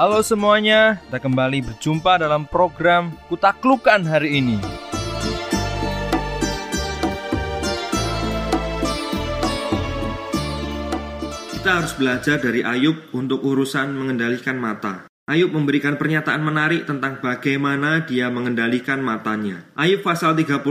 Halo semuanya, kita kembali berjumpa dalam program Kutaklukan hari ini. Kita harus belajar dari Ayub untuk urusan mengendalikan mata. Ayub memberikan pernyataan menarik tentang bagaimana dia mengendalikan matanya. Ayub pasal 31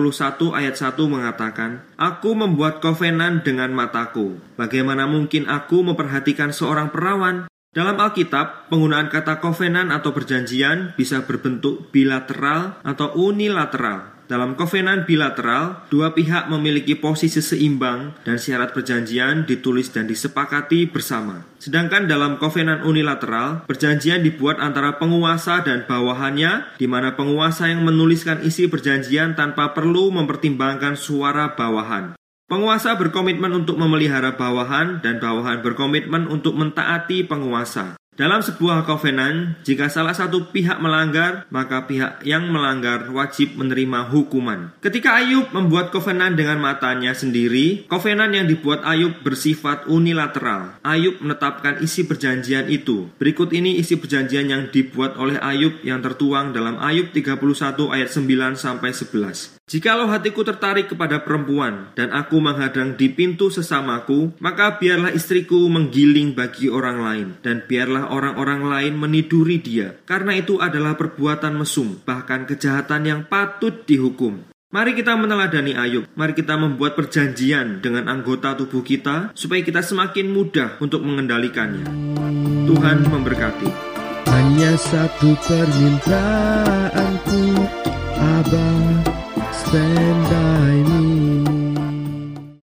ayat 1 mengatakan, Aku membuat kovenan dengan mataku. Bagaimana mungkin aku memperhatikan seorang perawan? Dalam Alkitab, penggunaan kata kovenan atau perjanjian bisa berbentuk bilateral atau unilateral. Dalam kovenan bilateral, dua pihak memiliki posisi seimbang dan syarat perjanjian ditulis dan disepakati bersama. Sedangkan dalam kovenan unilateral, perjanjian dibuat antara penguasa dan bawahannya, di mana penguasa yang menuliskan isi perjanjian tanpa perlu mempertimbangkan suara bawahan. Penguasa berkomitmen untuk memelihara bawahan dan bawahan berkomitmen untuk mentaati penguasa. Dalam sebuah kovenan, jika salah satu pihak melanggar, maka pihak yang melanggar wajib menerima hukuman. Ketika Ayub membuat kovenan dengan matanya sendiri, kovenan yang dibuat Ayub bersifat unilateral. Ayub menetapkan isi perjanjian itu. Berikut ini isi perjanjian yang dibuat oleh Ayub yang tertuang dalam Ayub 31 ayat 9 sampai 11. Jikalau hatiku tertarik kepada perempuan dan aku menghadang di pintu sesamaku, maka biarlah istriku menggiling bagi orang lain dan biarlah orang-orang lain meniduri dia, karena itu adalah perbuatan mesum, bahkan kejahatan yang patut dihukum. Mari kita meneladani Ayub. Mari kita membuat perjanjian dengan anggota tubuh kita supaya kita semakin mudah untuk mengendalikannya. Tuhan memberkati. Hanya satu permintaanku, Abah stand